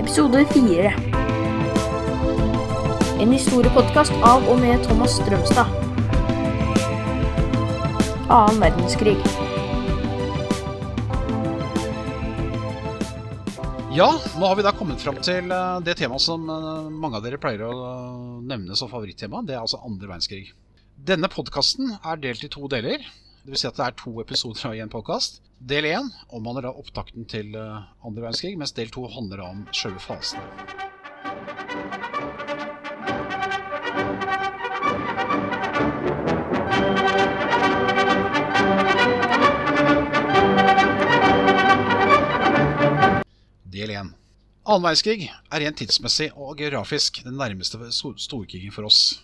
Episode fire. En historiepodkast av og med Thomas Strømstad. Annen verdenskrig. Ja, nå har vi da kommet fram til eh, det temaet som eh, mange av dere pleier å nevne som favorittema. Det er altså andre verdenskrig. Denne podkasten er delt i to deler. Det vil si at det er to episoder av én podkast. Del én omhandler da opptakten til eh, andre verdenskrig, mens del to handler om sjølve fasen. Del 1. Annen verdenskrig er rent tidsmessig og geografisk den nærmeste storkrigen for oss,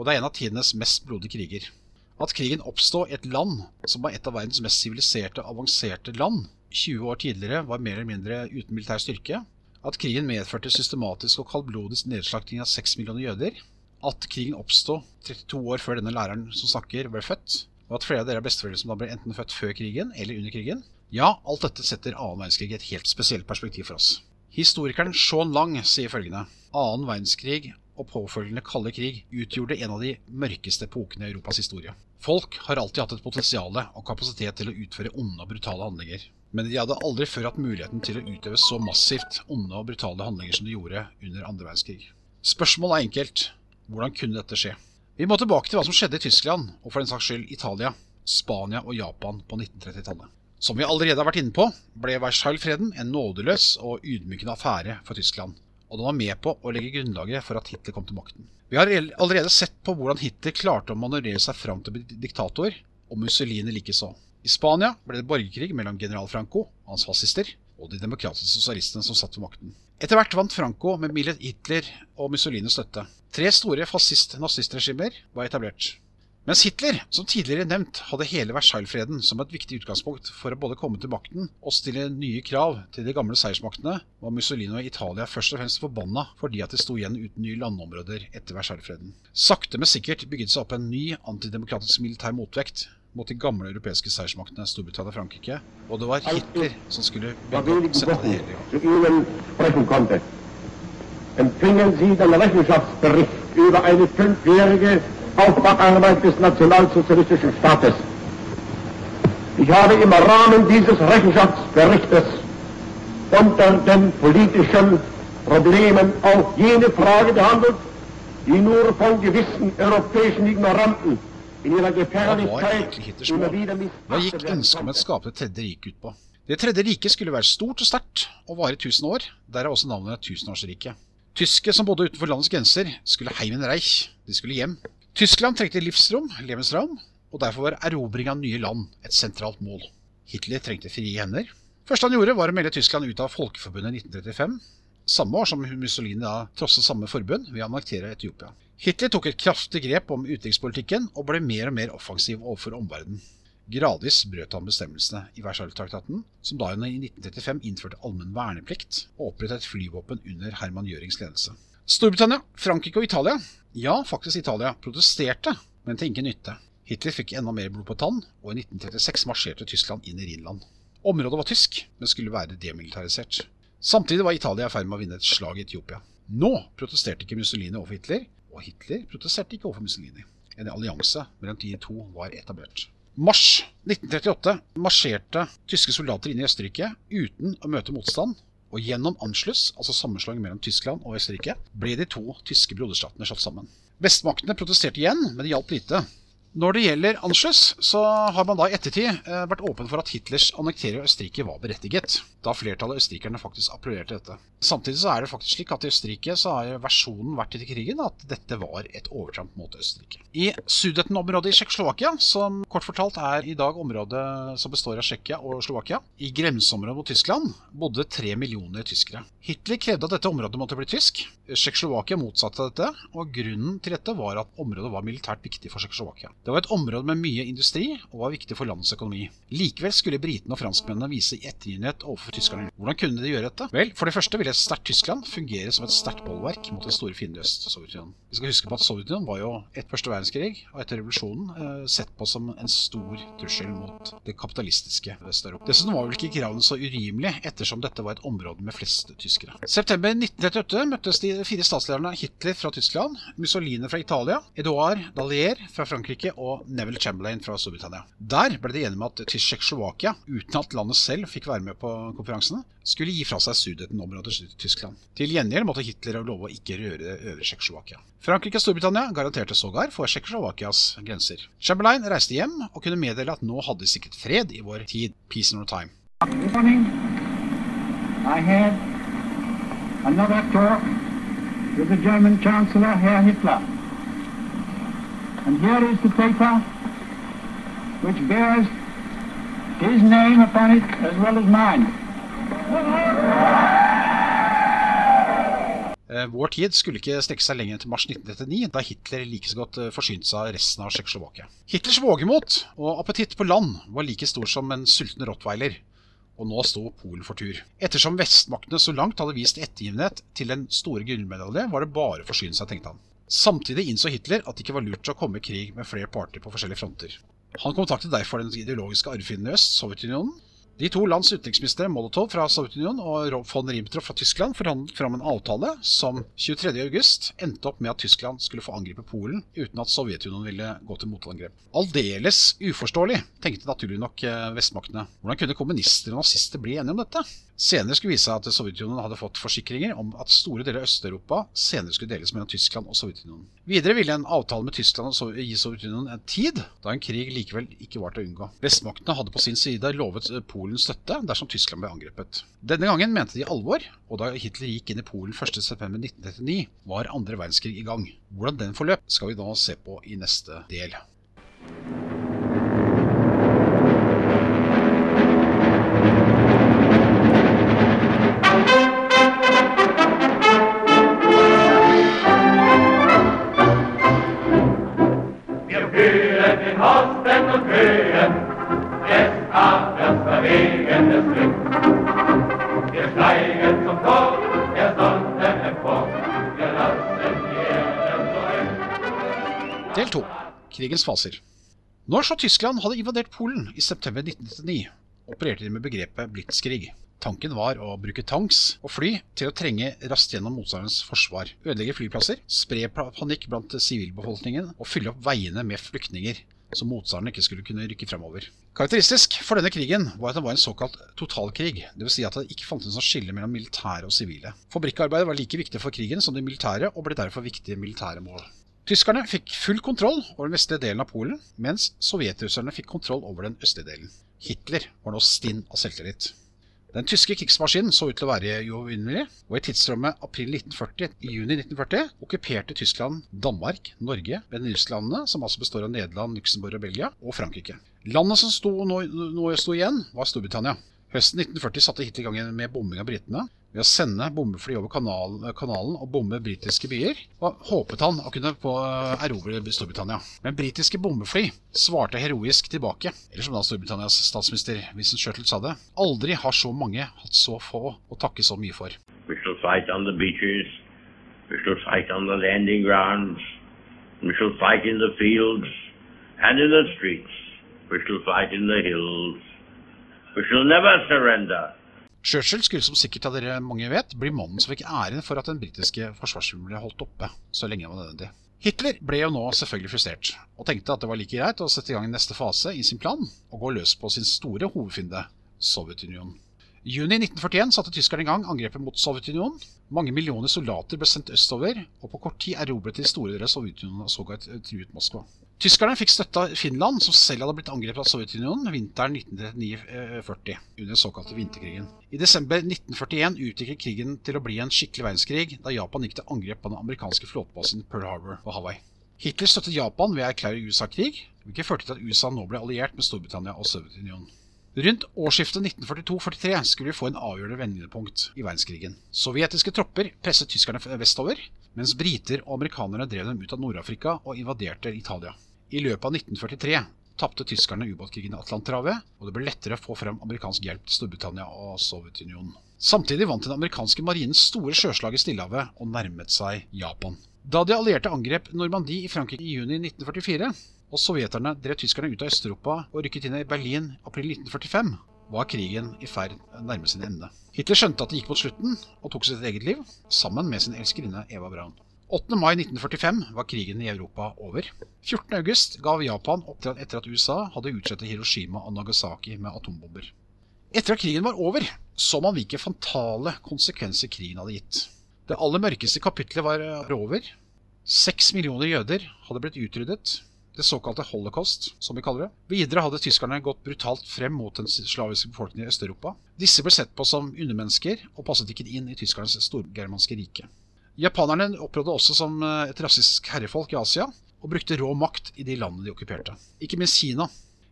og det er en av tidenes mest blodige kriger. At krigen oppstod i et land som var et av verdens mest siviliserte og avanserte land 20 år tidligere, var mer eller mindre uten militær styrke. At krigen medførte systematisk og kaldblodig nedslakting av 6 millioner jøder. At krigen oppstod 32 år før denne læreren som snakker, ble født. Og at flere av dere er besteforeldre som da ble enten født før krigen eller under krigen. Ja, alt dette setter annen verdenskrig i et helt spesielt perspektiv for oss. Historikeren Sean Lang sier følgende Annen verdenskrig og påfølgende kalde krig utgjorde en av de mørkeste epokene i Europas historie. Folk har alltid hatt et potensial og kapasitet til å utføre onde og brutale handlinger. Men de hadde aldri før hatt muligheten til å utøve så massivt onde og brutale handlinger som de gjorde under andre verdenskrig. Spørsmålet er enkelt. Hvordan kunne dette skje? Vi må tilbake til hva som skjedde i Tyskland, og for den saks skyld Italia, Spania og Japan på 1930-tallet. Som vi allerede har vært inne på, ble Versailles-freden en nådeløs og ydmykende affære for Tyskland, og den var med på å legge grunnlaget for at Hitler kom til makten. Vi har allerede sett på hvordan Hitler klarte å manøvrere seg fram til å bli diktator, og Mussolini likeså. I Spania ble det borgerkrig mellom general Franco hans fascister og de demokratiske sosialistene som satt ved makten. Etter hvert vant Franco med Millet Hitler og Mussolinis støtte. Tre store fascist-nazistregimer var etablert. Mens Hitler, som tidligere nevnt, hadde hele Versailles-freden som et viktig utgangspunkt for å både komme til makten og stille nye krav til de gamle seiersmaktene, var Mussolini og Italia først og fremst forbanna fordi at de sto igjen uten nye landområder etter Versailles-freden. Sakte, men sikkert bygget seg opp en ny antidemokratisk militær motvekt mot de gamle europeiske seiersmaktene Storbritannia og Frankrike, og det var Hitler som skulle begynne å sette det hele i gang. Aufbauarbeit des nationalsozialistischen Staates. Ich habe im Rahmen dieses Rechenschaftsberichtes unter den politischen Problemen auch jene Frage behandelt, die nur von gewissen europäischen Ignoranten in ihrer Gefährlichkeit immer wieder Hva gikk missachtet ønsket om et konnte. tredje rike ut på? Det tredje riket skulle være stort og sterkt og vare 1000 år. Derav også navnet Tusenårsriket. Tyske som bodde utenfor landets grenser, skulle heimen reich. De skulle hjem. Tyskland trengte livsrom, Lebensraum, og derfor var erobring av nye land et sentralt mål. Hitler trengte frie hender. første han gjorde, var å melde Tyskland ut av Folkeforbundet i 1935. Samme år som Mussolini da trosset samme forbund ved å annektere Etiopia. Hitler tok et kraftig grep om utenrikspolitikken og ble mer og mer offensiv overfor omverdenen. Gradvis brøt han bestemmelsene i Versailles-traktaten, som da i 1935 innførte allmenn verneplikt og opprettet et flyvåpen under Herman Gjørings ledelse. Storbritannia, Frankrike og Italia, ja, faktisk Italia, protesterte, men til ingen nytte. Hitler fikk enda mer blod på tann, og i 1936 marsjerte Tyskland inn i Rhinland. Området var tysk, men skulle være demilitarisert. Samtidig var Italia i ferd med å vinne et slag i Etiopia. Nå protesterte ikke Mussolini overfor Hitler, og Hitler protesterte ikke overfor Mussolini. En allianse mellom de to var etablert. Mars 1938 marsjerte tyske soldater inn i Østerrike uten å møte motstand, og gjennom Anschluss, altså sammenslåing mellom Tyskland og Østerrike, ble de to tyske broderstatene slått sammen. Vestmaktene protesterte igjen, men det hjalp lite. Når det gjelder Anschluss, så har man da i ettertid eh, vært åpen for at Hitlers annektering av Østerrike var berettiget, da flertallet av østerrikerne faktisk applauderte dette. Samtidig så er det faktisk slik at i Østerrike så har versjonen vært i krigen at dette var et overtramp mot Østerrike. I Sudetenområdet i Tsjekkoslovakia, som kort fortalt er i dag området som består av Tsjekkia og Slovakia, i grenseområdet mot Tyskland, bodde tre millioner tyskere. Hitler krevde at dette området måtte bli tysk. Tsjekkoslovakia motsatte dette, og grunnen til dette var at området var militært viktig for Tsjekkoslovakia. Det var et område med mye industri og var viktig for landets økonomi. Likevel skulle britene og franskmennene vise ettergivenhet overfor tyskerne. Hvordan kunne de gjøre dette? Vel, for det første ville et sterkt Tyskland fungere som et sterkt bollverk mot den store fienden i øst, Sovjetunionen. Vi skal huske på at Sovjetunionen var jo etter første verdenskrig og etter revolusjonen eh, sett på som en stor trussel mot det kapitalistiske Vest-Europa. Dessuten var vel ikke kravene så urimelige, ettersom dette var et område med flest tyskere. September 1938 møttes de fire statslederne Hitler fra Tyskland, Mussolini fra Italia, Edouard Dallier fra Frankrike og Neville Chamberlain fra Storbritannia. Der ble det enige om at Tsjekkoslovakia, uten at landet selv fikk være med på konferansene, skulle gi fra seg Sudetenområdet til Tyskland. Til gjengjeld måtte Hitler love å ikke røre det øvre Tsjekkoslovakia. Frankrike og Storbritannia garanterte sågar for Tsjekkoslovakias grenser. Chamberlain reiste hjem og kunne meddele at nå hadde de sikret fred i vår tid. Peace in our time. This morning, I had another talk with the German Chancellor, Herr Hitler. And here is the paper which bears his name upon it as well as mine. Eh, Vår tid skulle ikke strekke seg lenger enn til mars 1939, da Hitler like så godt eh, forsynte seg av resten av Tsjekkoslovakia. Hitlers vågemot og appetitt på land var like stor som en sulten rottweiler, og nå sto Polen for tur. Ettersom vestmaktene så langt hadde vist ettergivenhet til den store gullmedalje, var det bare å forsyne seg, tenkte han. Samtidig innså Hitler at det ikke var lurt å komme i krig med flere parter på forskjellige fronter. Han kontaktet derfor den ideologiske arvfienden i øst, Sovjetunionen. De to lands utenriksministre, Molotov fra Sovjetunionen og von Ribbentrop fra Tyskland, forhandlet fram en avtale som 23.8 endte opp med at Tyskland skulle få angripe Polen uten at Sovjetunionen ville gå til motangrep. Aldeles uforståelig, tenkte naturlig nok eh, vestmaktene. Hvordan kunne kommunister og nazister bli enige om dette? Senere skulle vise seg at Sovjetunionen hadde fått forsikringer om at store deler av Øst-Europa senere skulle deles mellom Tyskland og Sovjetunionen. Videre ville en avtale med Tyskland gi Sovjetunionen en tid da en krig likevel ikke var til å unngå. Vestmaktene hadde på sin side lovet Polen støtte dersom Tyskland ble angrepet. Denne gangen mente de alvor, og da Hitler gikk inn i Polen 1.9.1939, var andre verdenskrig i gang. Hvordan den forløp, skal vi nå se på i neste del. Den Osten und Höhen des Abends verwegendes Glück. Wir steigen zum Tod der Sonne empor. Wir lassen die Erde zurück. Del 2. Krigens faser. Norsk og Tyskland hadde invadert Polen i september 1999, opererte de med begrepet blitskrig. Tanken var å bruke tanks og fly til å trenge raskt gjennom motstanderens forsvar, ødelegge flyplasser, spre panikk blant sivilbefolkningen og fylle opp veiene med flyktninger, så motstanderen ikke skulle kunne rykke fremover. Karakteristisk for denne krigen var at den var en såkalt totalkrig, dvs. Si at det ikke fantes noe skille mellom militære og sivile. Fabrikkarbeidet var like viktig for krigen som det militære, og ble derfor viktige militære mål. Tyskerne fikk full kontroll over den vestlige delen av Polen, mens sovjetrusserne fikk kontroll over den østlige delen. Hitler var nå stinn av selvtillit. Den tyske krigsmaskinen så ut til å være uovervinnelig, og i tidsrommet april 1940 i juni 1940 okkuperte Tyskland Danmark, Norge, Benelux-landene, som altså består av Nederland, Luxembourg og Belgia, og Frankrike. Landet som sto, nå, nå sto igjen, var Storbritannia. Høsten 1940 satte Hitler i gang med bombing av britene ved å sende bombefly over kanalen, kanalen og bombe britiske byer, og håpet han å kunne få eh, erobre Storbritannia. Men britiske bombefly svarte heroisk tilbake, eller som da Storbritannias statsminister Vincent Churchill sa det, aldri har så mange hatt så få å takke så mye for. We shall fight on the beaches. We shall fight on the landing grounds. We shall fight in the fields and in the streets. We shall fight in. We shall never surrender. Churchill skulle som sikkert av dere mange vet, bli mannen som fikk æren for at den britiske forsvarsfilmen ble holdt oppe så lenge det var nødvendig. Hitler ble jo nå selvfølgelig frustrert, og tenkte at det var like greit å sette i gang neste fase i sin plan og gå løs på sin store hovedfiende, Sovjetunionen. I juni 1941 satte tyskerne i gang angrepet mot Sovjetunionen. Mange millioner soldater ble sendt østover, og på kort tid erobret de store deler av Sovjetunionen og sågar truet Moskva. Tyskerne fikk støtte av Finland, som selv hadde blitt angrepet av Sovjetunionen vinteren 1939-40, under den såkalte vinterkrigen. I desember 1941 utviklet krigen til å bli en skikkelig verdenskrig, da Japan gikk til angrep på den amerikanske flåtebasen Pearl Harbor på Hawaii. Hitler støttet Japan ved å erklære USA krig, hvilket førte til at USA nå ble alliert med Storbritannia og Sovjetunionen. Rundt årsskiftet 1942-43 skulle vi få en avgjørende vendepunkt i verdenskrigen. Sovjetiske tropper presset tyskerne vestover, mens briter og amerikanerne drev dem ut av Nord-Afrika og invaderte Italia. I løpet av 1943 tapte tyskerne ubåtkrigen i Atlanterhavet, og det ble lettere å få frem amerikansk hjelp til Storbritannia og Sovjetunionen. Samtidig vant den amerikanske marinen store sjøslag i Stillehavet og nærmet seg Japan. Da de allierte angrep Normandie i Frankrike i juni 1944, og sovjeterne drev tyskerne ut av Øst-Europa og rykket inn i Berlin april 1945, var krigen i ferd nærme sin ende. Hitler skjønte at det gikk mot slutten, og tok sitt eget liv, sammen med sin elskerinne Eva Braun. 8. mai 1945 var krigen i Europa over. 14. august gav Japan oppdrag etter at USA hadde utslettet Hiroshima og Nagasaki med atombomber. Etter at krigen var over, så man hvilke fantale konsekvenser krigen hadde gitt. Det aller mørkeste kapitlet var over. Seks millioner jøder hadde blitt utryddet. Det såkalte holocaust, som vi kaller det. Videre hadde tyskerne gått brutalt frem mot den slaviske befolkningen i Øst-Europa. Disse ble sett på som undermennesker og passet ikke inn i tyskernes storgermanske rike. Japanerne opptrådte også som eh, et rasistisk herrefolk i Asia, og brukte rå makt i de landene de okkuperte. Ikke minst Kina.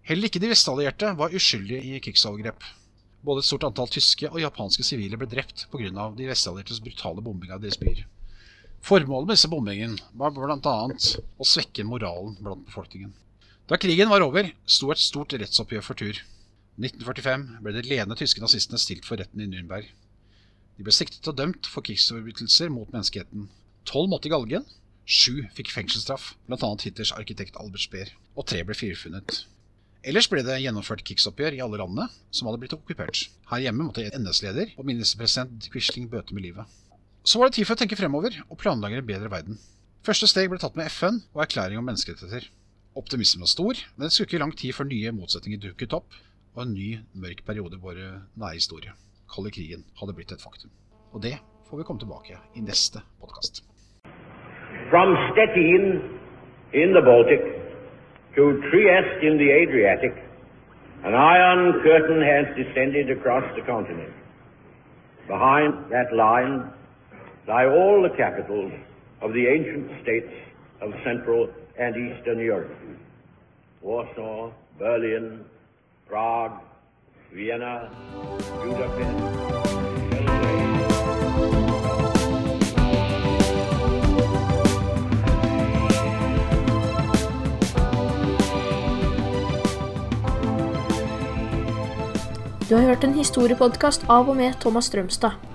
Heller ikke de vestallierte var uskyldige i krigsovergrep. Både et stort antall tyske og japanske sivile ble drept pga. de vestalliertes brutale bombing av deres byer. Formålet med disse bombingen var bl.a. å svekke moralen blant befolkningen. Da krigen var over, sto et stort rettsoppgjør for tur. 1945 ble de ledende tyske nazistene stilt for retten i Nürnberg. De ble siktet og dømt for krigsforbrytelser mot menneskeheten. Tolv måtte i galgen, sju fikk fengselsstraff, bl.a. Hitlers arkitekt Albert Speer, og tre ble frifunnet. Ellers ble det gjennomført krigsoppgjør i alle landene som hadde blitt okkupert. Her hjemme måtte NS-leder og ministerpresident Quisling bøte med livet. Så var det tid for å tenke fremover og planlegge en bedre verden. Første steg ble tatt med FN og erklæring om menneskerettigheter. Optimismen var stor, men det skulle ikke lang tid før nye motsetninger dukket opp, og en ny mørk periode i vår nære historie kalde krigen hadde blitt et faktum. Og det får vi komme tilbake i neste podkast. From Stettin in the Baltic to Trieste in the Adriatic, an iron curtain has descended across the continent. Behind that line lie all the capitals of the ancient states of Central and Eastern Europe. Warsaw, Berlin, Prague, Vienna, Budapest. Du har hørt en historiepodkast av og med Thomas Strømstad.